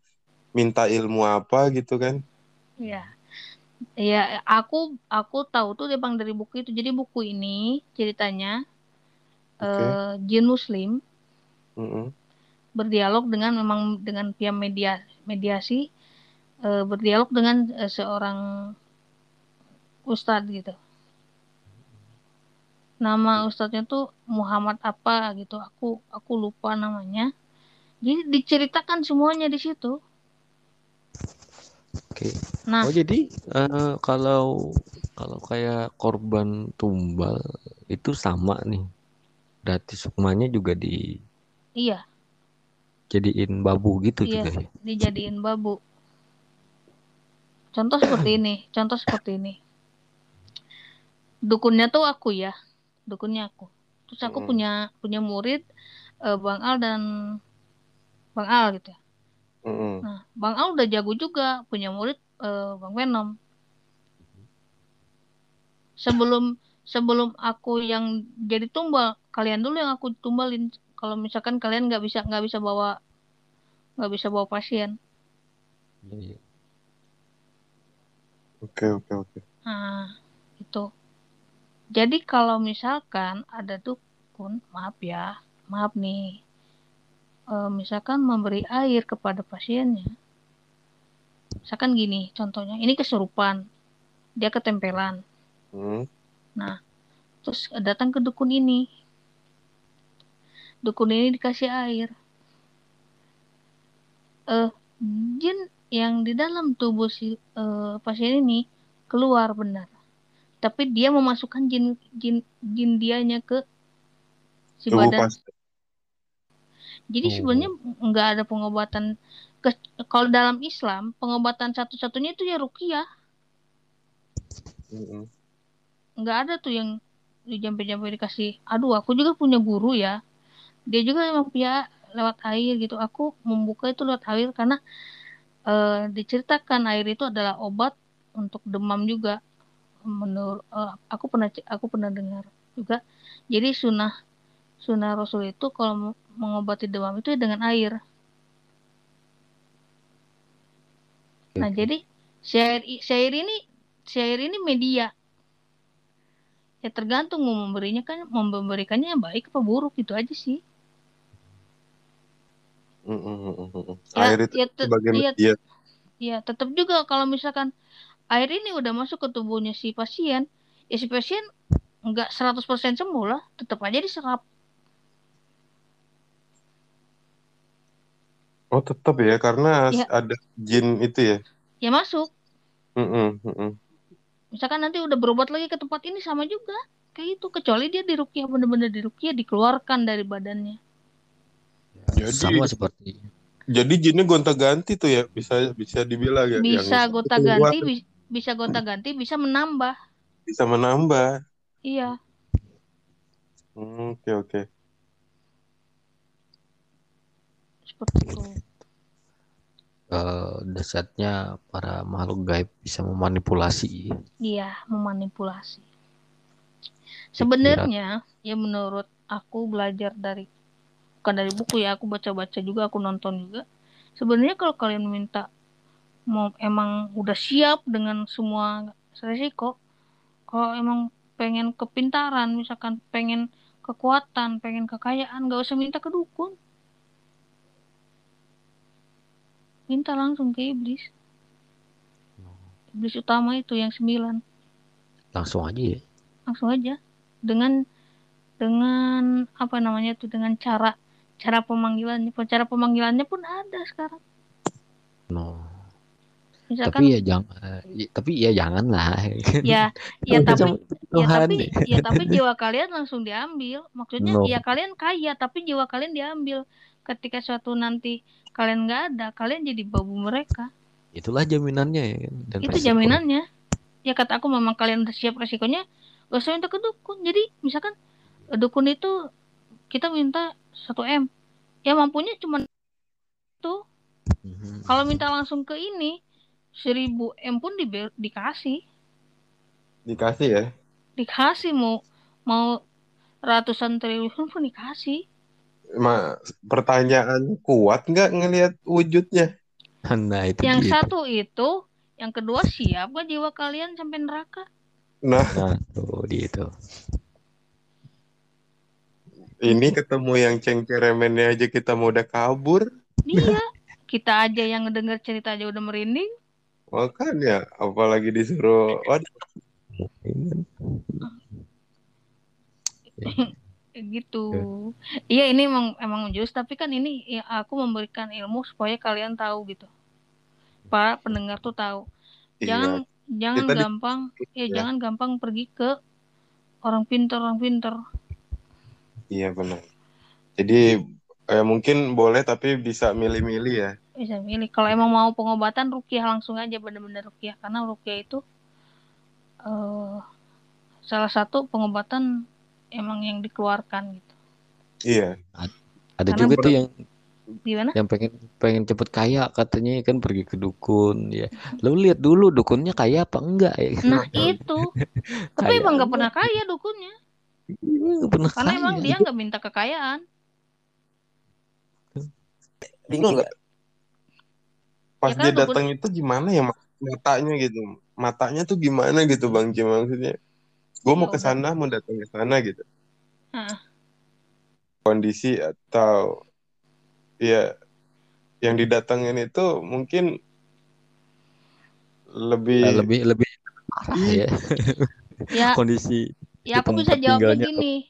minta ilmu apa gitu kan. Ya. Ya, aku aku tahu tuh bang dari buku itu. Jadi buku ini ceritanya eh jin muslim Mm-mm. berdialog dengan memang dengan pihak media mediasi eh, berdialog dengan eh, seorang ustadz gitu. Nama ustadznya tuh Muhammad apa gitu. Aku aku lupa namanya. Jadi diceritakan semuanya di situ Oke. nah Oh jadi eh, kalau kalau kayak korban tumbal itu sama nih. Berarti sukmanya juga dijadiin iya babu gitu iya juga ya. dijadiin babu contoh seperti ini contoh seperti ini dukunnya tuh aku ya dukunnya aku terus aku Mm-mm. punya punya murid eh, Bang Al dan Bang Al gitu ya Nah Bang Al udah jago juga punya murid eh, Bang Venom. Sebelum sebelum aku yang jadi tumbal kalian dulu yang aku tumbalin. Kalau misalkan kalian nggak bisa nggak bisa bawa nggak bisa bawa pasien. Iya, iya. Oke oke oke. nah itu jadi kalau misalkan ada dukun maaf ya maaf nih eh, misalkan memberi air kepada pasiennya misalkan gini contohnya ini kesurupan dia ketempelan Hmm. Nah, terus datang ke dukun ini. Dukun ini dikasih air. Eh, jin yang di dalam tubuh si eh, pasien ini keluar benar. Tapi dia memasukkan jin jin jin dianya ke si Tubuh badan. pas. Jadi Oh. sebenarnya nggak ada pengobatan ke, kalau dalam Islam pengobatan satu-satunya itu ya. Mm-mm. nggak ada tuh yang jampe-jampe dikasih aduh aku juga punya guru ya dia juga emang punya lewat air gitu aku membuka itu lewat air karena eh, diceritakan air itu adalah obat untuk demam juga menurut eh, aku pernah aku pernah dengar juga jadi sunnah sunnah rasul itu kalau mengobati demam itu dengan air. Nah jadi syair syair ini syair ini media. Ya tergantung mau memberinya kan mau memberikannya yang baik apa buruk itu aja sih. Mm-mm, mm-mm. ya Air itu ya, te- sebagai ya, media. ya tetap juga kalau misalkan air ini udah masuk ke tubuhnya si pasien ya si pasien nggak 100% sembuh lah tetap aja diserap Oh tetap ya karena ya ada jin itu ya. ya masuk Mm-mm, mm-mm. misalkan nanti udah berobat lagi ke tempat ini sama juga kayak itu kecuali dia dirukyah bener-bener dirukyah dikeluarkan dari badannya Ya, Jadi sama seperti jadi jinnya gonta-ganti tuh ya bisa bisa dibilang ya yang bisa satu gonta keluar ganti bi- bisa gonta ganti bisa menambah bisa menambah. iya Hmm, Oke oke. Seperti itu. Eh, dasarnya para makhluk gaib bisa memanipulasi. Iya memanipulasi. Sebenarnya ya menurut aku belajar dari bukan dari buku ya aku baca-baca juga aku nonton juga. Sebenarnya kalau kalian minta mau emang udah siap dengan semua resiko kalau emang pengen kepintaran misalkan pengen kekuatan pengen kekayaan gak usah minta ke dukun minta langsung ke iblis. Iblis utama itu yang sembilan. Langsung aja ya? Langsung aja. Dengan dengan apa namanya tuh dengan cara cara pemanggilannya. Cara pemanggilannya pun ada sekarang. No. Misalkan tapi ya jangan tapi ya jangan lah ya ya tapi ya tapi ya tapi jiwa kalian langsung diambil. Maksudnya No. ya kalian kaya tapi jiwa kalian diambil ketika suatu nanti kalian nggak ada kalian jadi babu mereka. Itulah jaminannya ya kan? Dan itu resiko. jaminannya. Ya kata aku memang kalian udah siap resikonya gak usah minta ke dukun. Jadi misalkan eh, dukun itu kita minta 1 m. Ya mampunya cuma itu. Mhm. kalau minta langsung ke ini 1000 m pun dibe- dikasih. Dikasih ya. dikasih mau mau ratusan triliun pun dikasih Ma, pertanyaan kuat nggak ngelihat wujudnya? nah itu yang dia satu itu yang kedua siap gak jiwa kalian sampai neraka Nah, nah tuh dia itu Ini ketemu yang cengkeremennya aja kita mau udah kabur. Iya, kita aja yang ngedenger cerita aja udah merinding. Makanya, apalagi disuruh, waduh, gitu. Iya, ini emang emang tapi kan ini ya, aku memberikan ilmu supaya kalian tahu gitu. Para pendengar tuh tahu. iya. Jangan jangan Kita di- gampang ya, ya. jangan gampang pergi ke orang pinter orang pinter. Iya benar. Jadi eh, mungkin boleh tapi bisa milih-milih ya. Bisa milih. Kalau emang mau pengobatan rukiah langsung aja bener-bener rukiah karena rukiah itu eh salah satu pengobatan emang yang dikeluarkan gitu. Iya. Ada Karena juga tuh yang Gimana? yang pengen pengen cepet kaya katanya kan pergi ke dukun ya. Lalu lihat dulu dukunnya kaya apa enggak ya. Nah itu. Tapi Kaya emang nggak enggak. pernah kaya dukunnya. Iya, nggak pernah Karena kaya. emang dia nggak minta kekayaan. Bingung nggak? Pas Ya kan, dia dukun- datang itu gimana ya mat- matanya gitu. Matanya tuh gimana gitu Bang Jim maksudnya. Gue mau ke sana, mau datang ke sana gitu. Heeh. Kondisi atau ya yang didatengin itu mungkin lebih Nah, lebih lebih parah ya Ya, kondisi ya aku bisa jawab tinggalnya begini.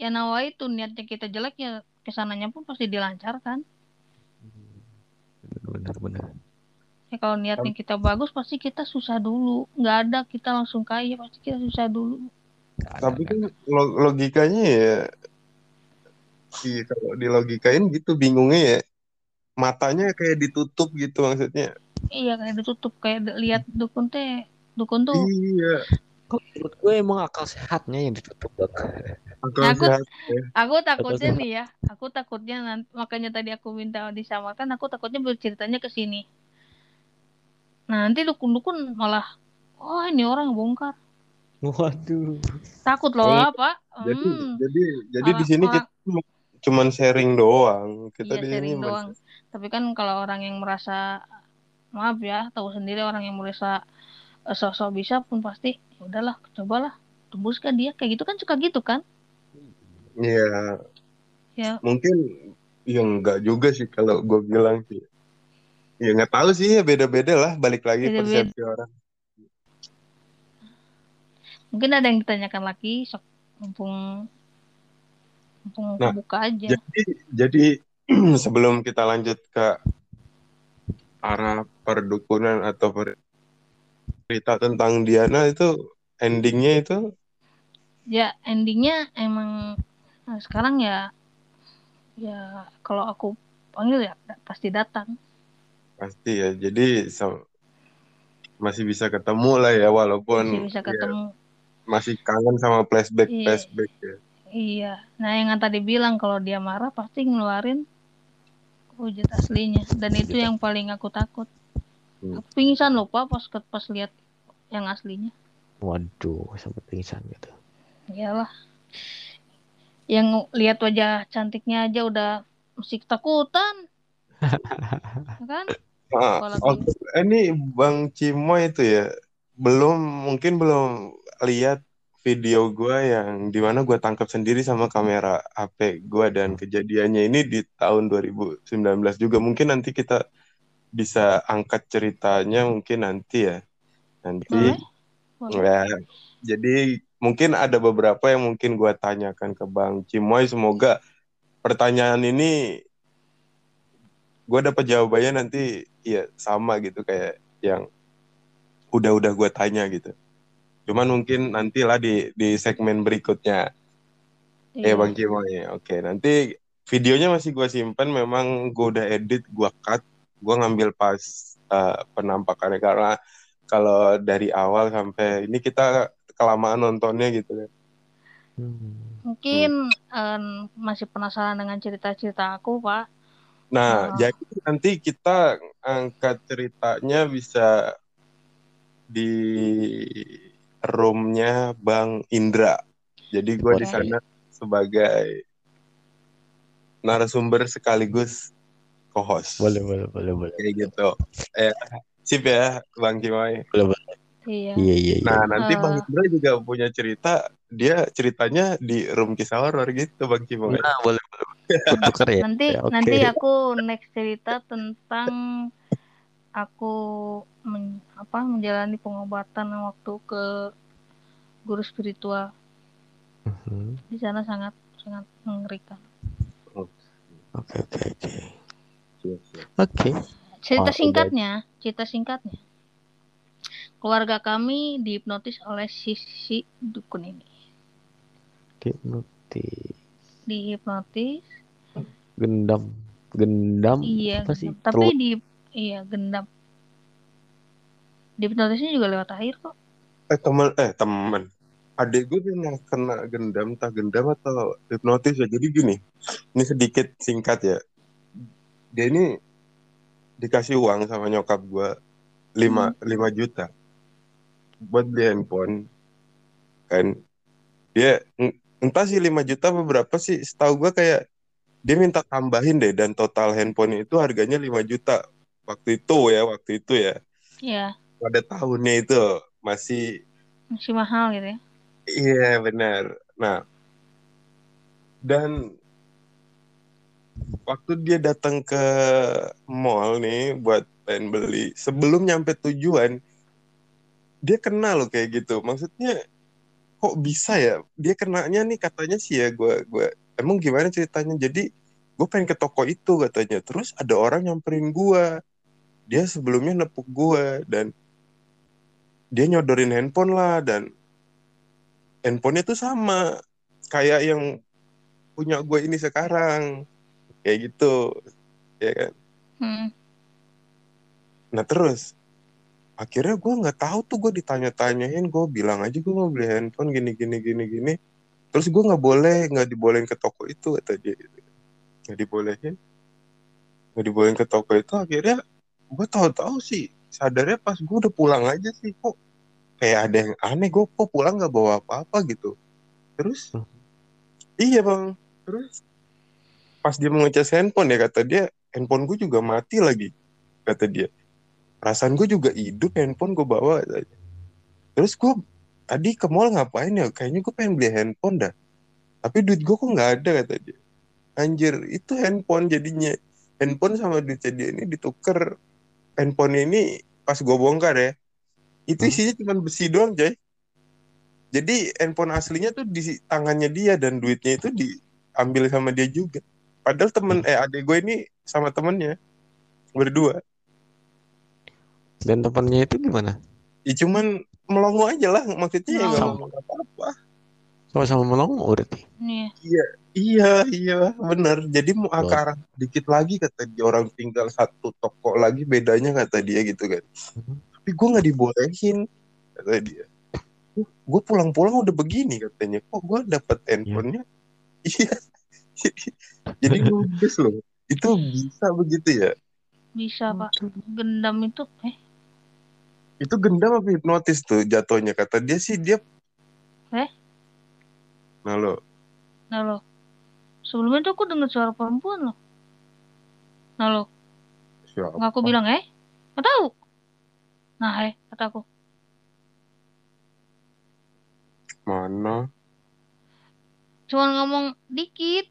Ya nawa itu niatnya kita jelek ya ke sananya pun pasti dilancarkan. benar benar. Ya kalau niatnya kita bagus pasti kita susah dulu. Nggak ada kita langsung kaya pasti kita susah dulu. Tapi kan lo- logikanya ya, iya kalau dilogikain gitu bingungnya ya, matanya kayak ditutup gitu maksudnya. Iya kayak ditutup kayak lihat dukun teh dukun tuh. Iya, Kok menurut gue emang akal sehatnya yang ditutup akal Nah, aku- sehat. Aku takutnya Betul. nih ya, aku takutnya nanti makanya tadi aku minta disamakan, aku takutnya berceritanya ke sini. Nah, nanti dukun-dukun malah, oh ini orang bongkar. Waduh. Takut loh, Eh, Pak. Jadi, Hmm, jadi, jadi di sini orang- kita cuman sharing doang. Kita iya di sini sharing masih- doang. Tapi kan kalau orang yang merasa, maaf ya, tahu sendiri orang yang merasa eh, sok-sok bisa pun pasti, ya udahlah, cobalah, tembus kan dia, kayak gitu kan suka gitu kan? Iya, Ya, mungkin ya enggak juga sih kalau gue bilang sih. Ya nggak tahu sih ya beda-beda lah. Balik lagi Beda-beda. persepsi orang. mungkin ada yang ditanyakan lagi, sok mumpung mumpung Nah, buka aja. Jadi, jadi sebelum kita lanjut ke arah perdukunan atau per- cerita tentang Diana itu endingnya itu ya endingnya emang nah, sekarang ya ya kalau aku panggil ya pasti datang pasti ya. Jadi so- masih bisa ketemu lah ya walaupun masih bisa ya, ketemu masih kangen sama flashback Iya. flashback ya. iya nah yang tadi bilang kalau dia marah pasti ngeluarin wujud aslinya dan itu yang paling aku takut Hmm. aku pingsan loh pak pas pas lihat yang aslinya Waduh, sampai pingsan gitu. iyalah yang lihat wajah cantiknya aja udah mesti ketakutan Ya kan Ah, oh, ini Bang Cimo itu ya belum mungkin belum lihat video gua yang di mana gua tangkap sendiri sama kamera HP gua dan kejadiannya ini di tahun 2019 juga. Mungkin nanti kita bisa angkat ceritanya mungkin nanti ya. Nanti boleh boleh. ya jadi mungkin ada beberapa yang mungkin gua tanyakan ke Bang Cimoy. Semoga pertanyaan ini gue dapat jawabannya nanti ya sama gitu kayak yang udah-udah gue tanya gitu. Cuman mungkin nantilah di di segmen berikutnya. Iya. Ya Bang Cimoy. Oke, nanti videonya masih gue simpan memang gue udah edit, gue cut, gue ngambil pas eh, penampakannya karena kalau dari awal sampai ini kita kelamaan nontonnya gitu kan. Hmm. Mungkin em, masih penasaran dengan cerita-cerita aku, Pak. Nah, Oh. jadi nanti kita angkat ceritanya bisa di roomnya Bang Indra. Jadi gue di Boleh. sana sebagai narasumber sekaligus co-host. Boleh, boleh, boleh, boleh. Kayak gitu. Eh, sip ya, Bang Cimoy. Iya. Iya, iya, iya. Nah, nanti Eh. Bang Indra juga punya cerita dia ceritanya di room kisah horor gitu Bang Cimoy. Nah, boleh boleh. Ya. Nanti Ya, oke. nanti aku next cerita tentang aku men- apa menjalani pengobatan waktu ke guru spiritual. Mhm. Di sana sangat sangat mengerikan. Oke oke oke. Oke. Cerita Oh, singkatnya, cerita singkatnya. Keluarga kami dihipnotis oleh si, si dukun ini. Hipnotis. Dihipnotis, Gendam. Gendam. iya, Apa sih? tapi Telur. di iya gendam. Dihipnotisnya juga lewat air kok. Eh teman eh teman. Adik gue pernah kena gendam, entah gendam atau hipnotis ya. Jadi gini, ini sedikit singkat ya. Dia ini dikasih uang sama nyokap gue 5 5 juta buat beli handphone kan dia en- entah sih 5 juta beberapa sih setahu gue kayak dia minta tambahin deh dan total handphone itu harganya 5 juta waktu itu ya waktu itu ya Iya, pada tahunnya itu masih masih mahal gitu ya. Iya benar. Nah, dan waktu dia datang ke mall nih buat pengen beli, sebelum nyampe tujuan, dia kena loh kayak gitu. Maksudnya kok bisa ya? Dia kenanya nih katanya sih ya gue gue emang gimana ceritanya? Jadi gue pengen ke toko itu katanya. Terus ada orang nyamperin gue. Dia sebelumnya nepuk gue dan dia nyodorin handphone lah dan handphonenya tuh sama kayak yang punya gue ini sekarang kayak gitu ya kan Hmm. nah terus akhirnya gue nggak tahu tuh gue ditanya-tanyain gue bilang aja gue mau beli handphone gini gini gini gini. Terus gue nggak boleh nggak dibolehin ke toko itu kata dia. Nggak dibolehin. Nggak dibolehin ke toko itu akhirnya gue tahu-tahu sih sadarnya pas gue udah pulang aja sih kok kayak ada yang aneh gue kok pulang nggak bawa apa-apa gitu. Terus iya bang. Terus pas dia mau ngecas handphone ya kata dia handphone gue juga mati lagi kata dia perasaan gue juga hidup handphone gue bawa terus gue tadi ke mall ngapain ya? Kayaknya gue pengen beli handphone dah. Tapi duit gue kok nggak ada kata dia. Anjir itu handphone jadinya. Handphone sama duitnya dia ini ditukar. Handphone ini pas gue bongkar ya. Itu isinya cuma besi doang coy. Jadi handphone aslinya tuh di tangannya dia dan duitnya itu diambil sama dia juga. Padahal temen eh adik gue ini sama temennya berdua Dan temannya itu gimana? ya cuman melongo aja lah maksudnya ya nggak ngomong apa-apa. Sama-sama melongo berarti. Iya. iya iya bener jadi mau ke arah dikit lagi kata dia orang tinggal satu toko lagi bedanya kata dia gitu kan. Mhm. tapi gue nggak dibolehin kata dia. Gue pulang-pulang udah begini katanya. Kok gue dapet handphonenya? Iya. Jadi jadi ludes loh. Itu bisa begitu ya? Bisa, Pak. Gendam itu eh itu gendam apa hipnotis tuh jatuhnya kata dia sih dia Eh? nah lo nah lo. Sebelumnya tuh aku dengar suara perempuan loh. Nah lo, siapa nggak aku bilang eh? Nggak tahu. Nah eh, kataku. mana Cuman ngomong dikit.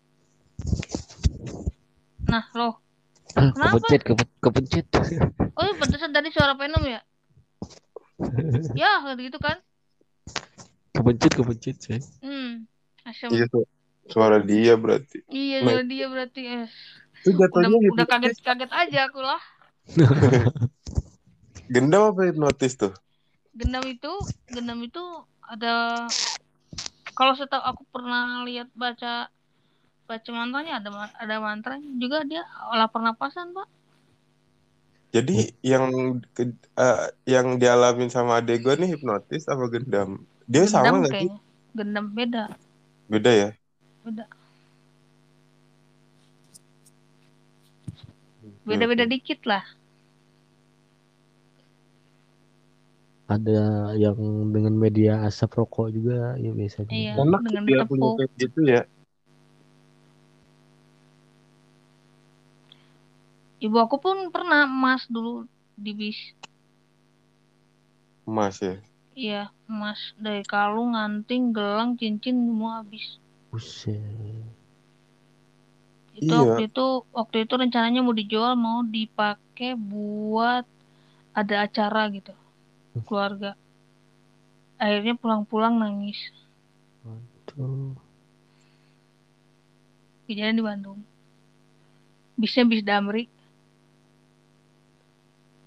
Nah lo, Kenapa? kepencet, kepe- kepencet. oh iya, pantesan tadi suara Venom ya? ya, gitu kan? kepencet, kepencet, sih. Hmm, asem. iya su- suara dia berarti Iya, Nah. suara dia berarti. Eh. itu Udah, jatuhnya udah hipnotis kaget-kaget aja aku lah. gendam apa hipnotis tuh Gendam itu, gendam itu ada kalau setahu aku pernah lihat baca baca mantranya ada ada mantra juga dia olah pernapasan pak jadi yang ke- eh, yang dialamin sama adek gue nih hipnotis apa gendam? Dia sama gendam nggak sih? gendam beda. Beda ya? Beda. Beda beda dikit lah. Ada yang dengan media asap rokok juga ya biasanya. Iya. enak dengan dia punya ditepuk. kayak gitu ya ibu aku pun pernah emas dulu di bis. Emas ya? Iya emas. Dari kalung anting gelang cincin semua habis. Buset. itu Iya. waktu itu waktu itu rencananya mau dijual mau dipakai buat ada acara gitu. Keluarga. Akhirnya pulang-pulang nangis. Waduh. kejadian di Bandung. Bisnya bis Damri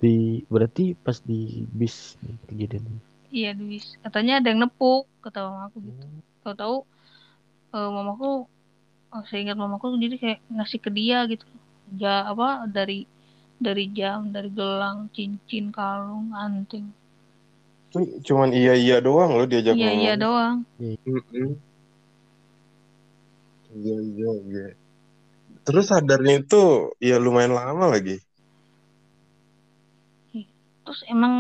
Di berarti pas di bis nih kejadiannya. iya di bis katanya ada yang nepuk kata mamaku gitu tahu-tahu eh, mamaku oh, saya ingat mamaku jadi kayak ngasih ke dia gitu ja apa dari dari jam dari gelang cincin kalung anting cuman iya iya doang loh diajak iya ngomong. iya doang Mm-mm. Iya iya iya. Terus sadarnya itu ya lumayan lama lagi. Terus emang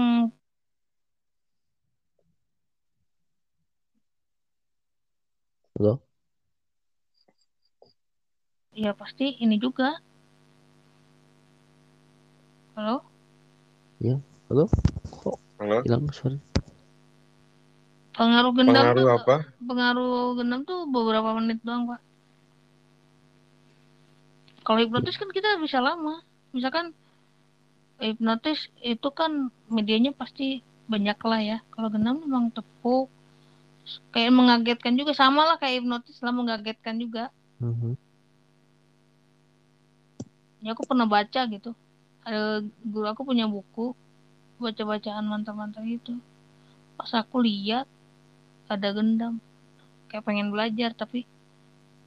Halo? ya pasti ini juga halo Halo? Kok Halo? hilang suara? pengaruh gendam Pengaruh tuh apa? pengaruh gendam tuh beberapa menit doang pak kalau hipnotis kan kita bisa lama misalkan hipnotis itu kan medianya pasti banyak lah ya. Kalau gendam memang tepuk. Kayak mengagetkan juga. Sama lah kayak hipnotis lah mengagetkan juga. Mhm. ya aku pernah baca gitu. Ada guru aku punya buku baca bacaan mantra-mantra gitu. Pas aku lihat ada gendam. Kayak pengen belajar tapi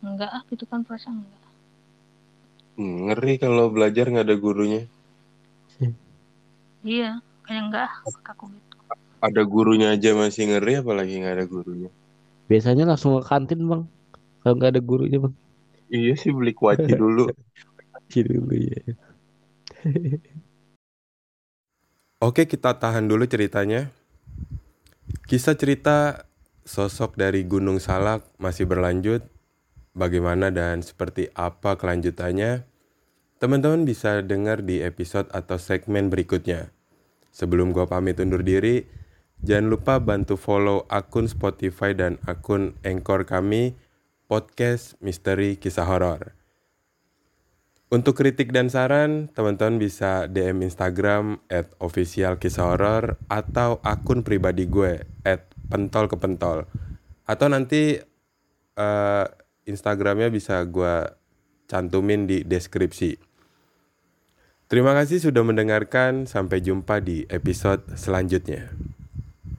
enggak ah gitu kan perasaan enggak. Ngeri kalau belajar nggak ada gurunya. Iya kayak enggak aku gitu Ada gurunya aja masih ngeri, apalagi nggak ada gurunya. Biasanya langsung ke kantin bang. Kalau nggak ada gurunya bang. Iya sih beli kuaci dulu. Kiri dulu ya. Oke, kita tahan dulu ceritanya. Kisah cerita sosok dari Gunung Salak masih berlanjut. Bagaimana dan seperti apa kelanjutannya? Teman-teman bisa dengar di episode atau segmen berikutnya. Sebelum gua pamit undur diri, jangan lupa bantu follow akun Spotify dan akun Anchor kami, Podcast Misteri Kisah Horor. Untuk kritik dan saran, teman-teman bisa DM Instagram at official kisah horor atau akun pribadi gue at pentol ke pentol. Atau nanti eh, Instagramnya bisa gue cantumin di deskripsi. Terima kasih sudah mendengarkan, sampai jumpa di episode selanjutnya.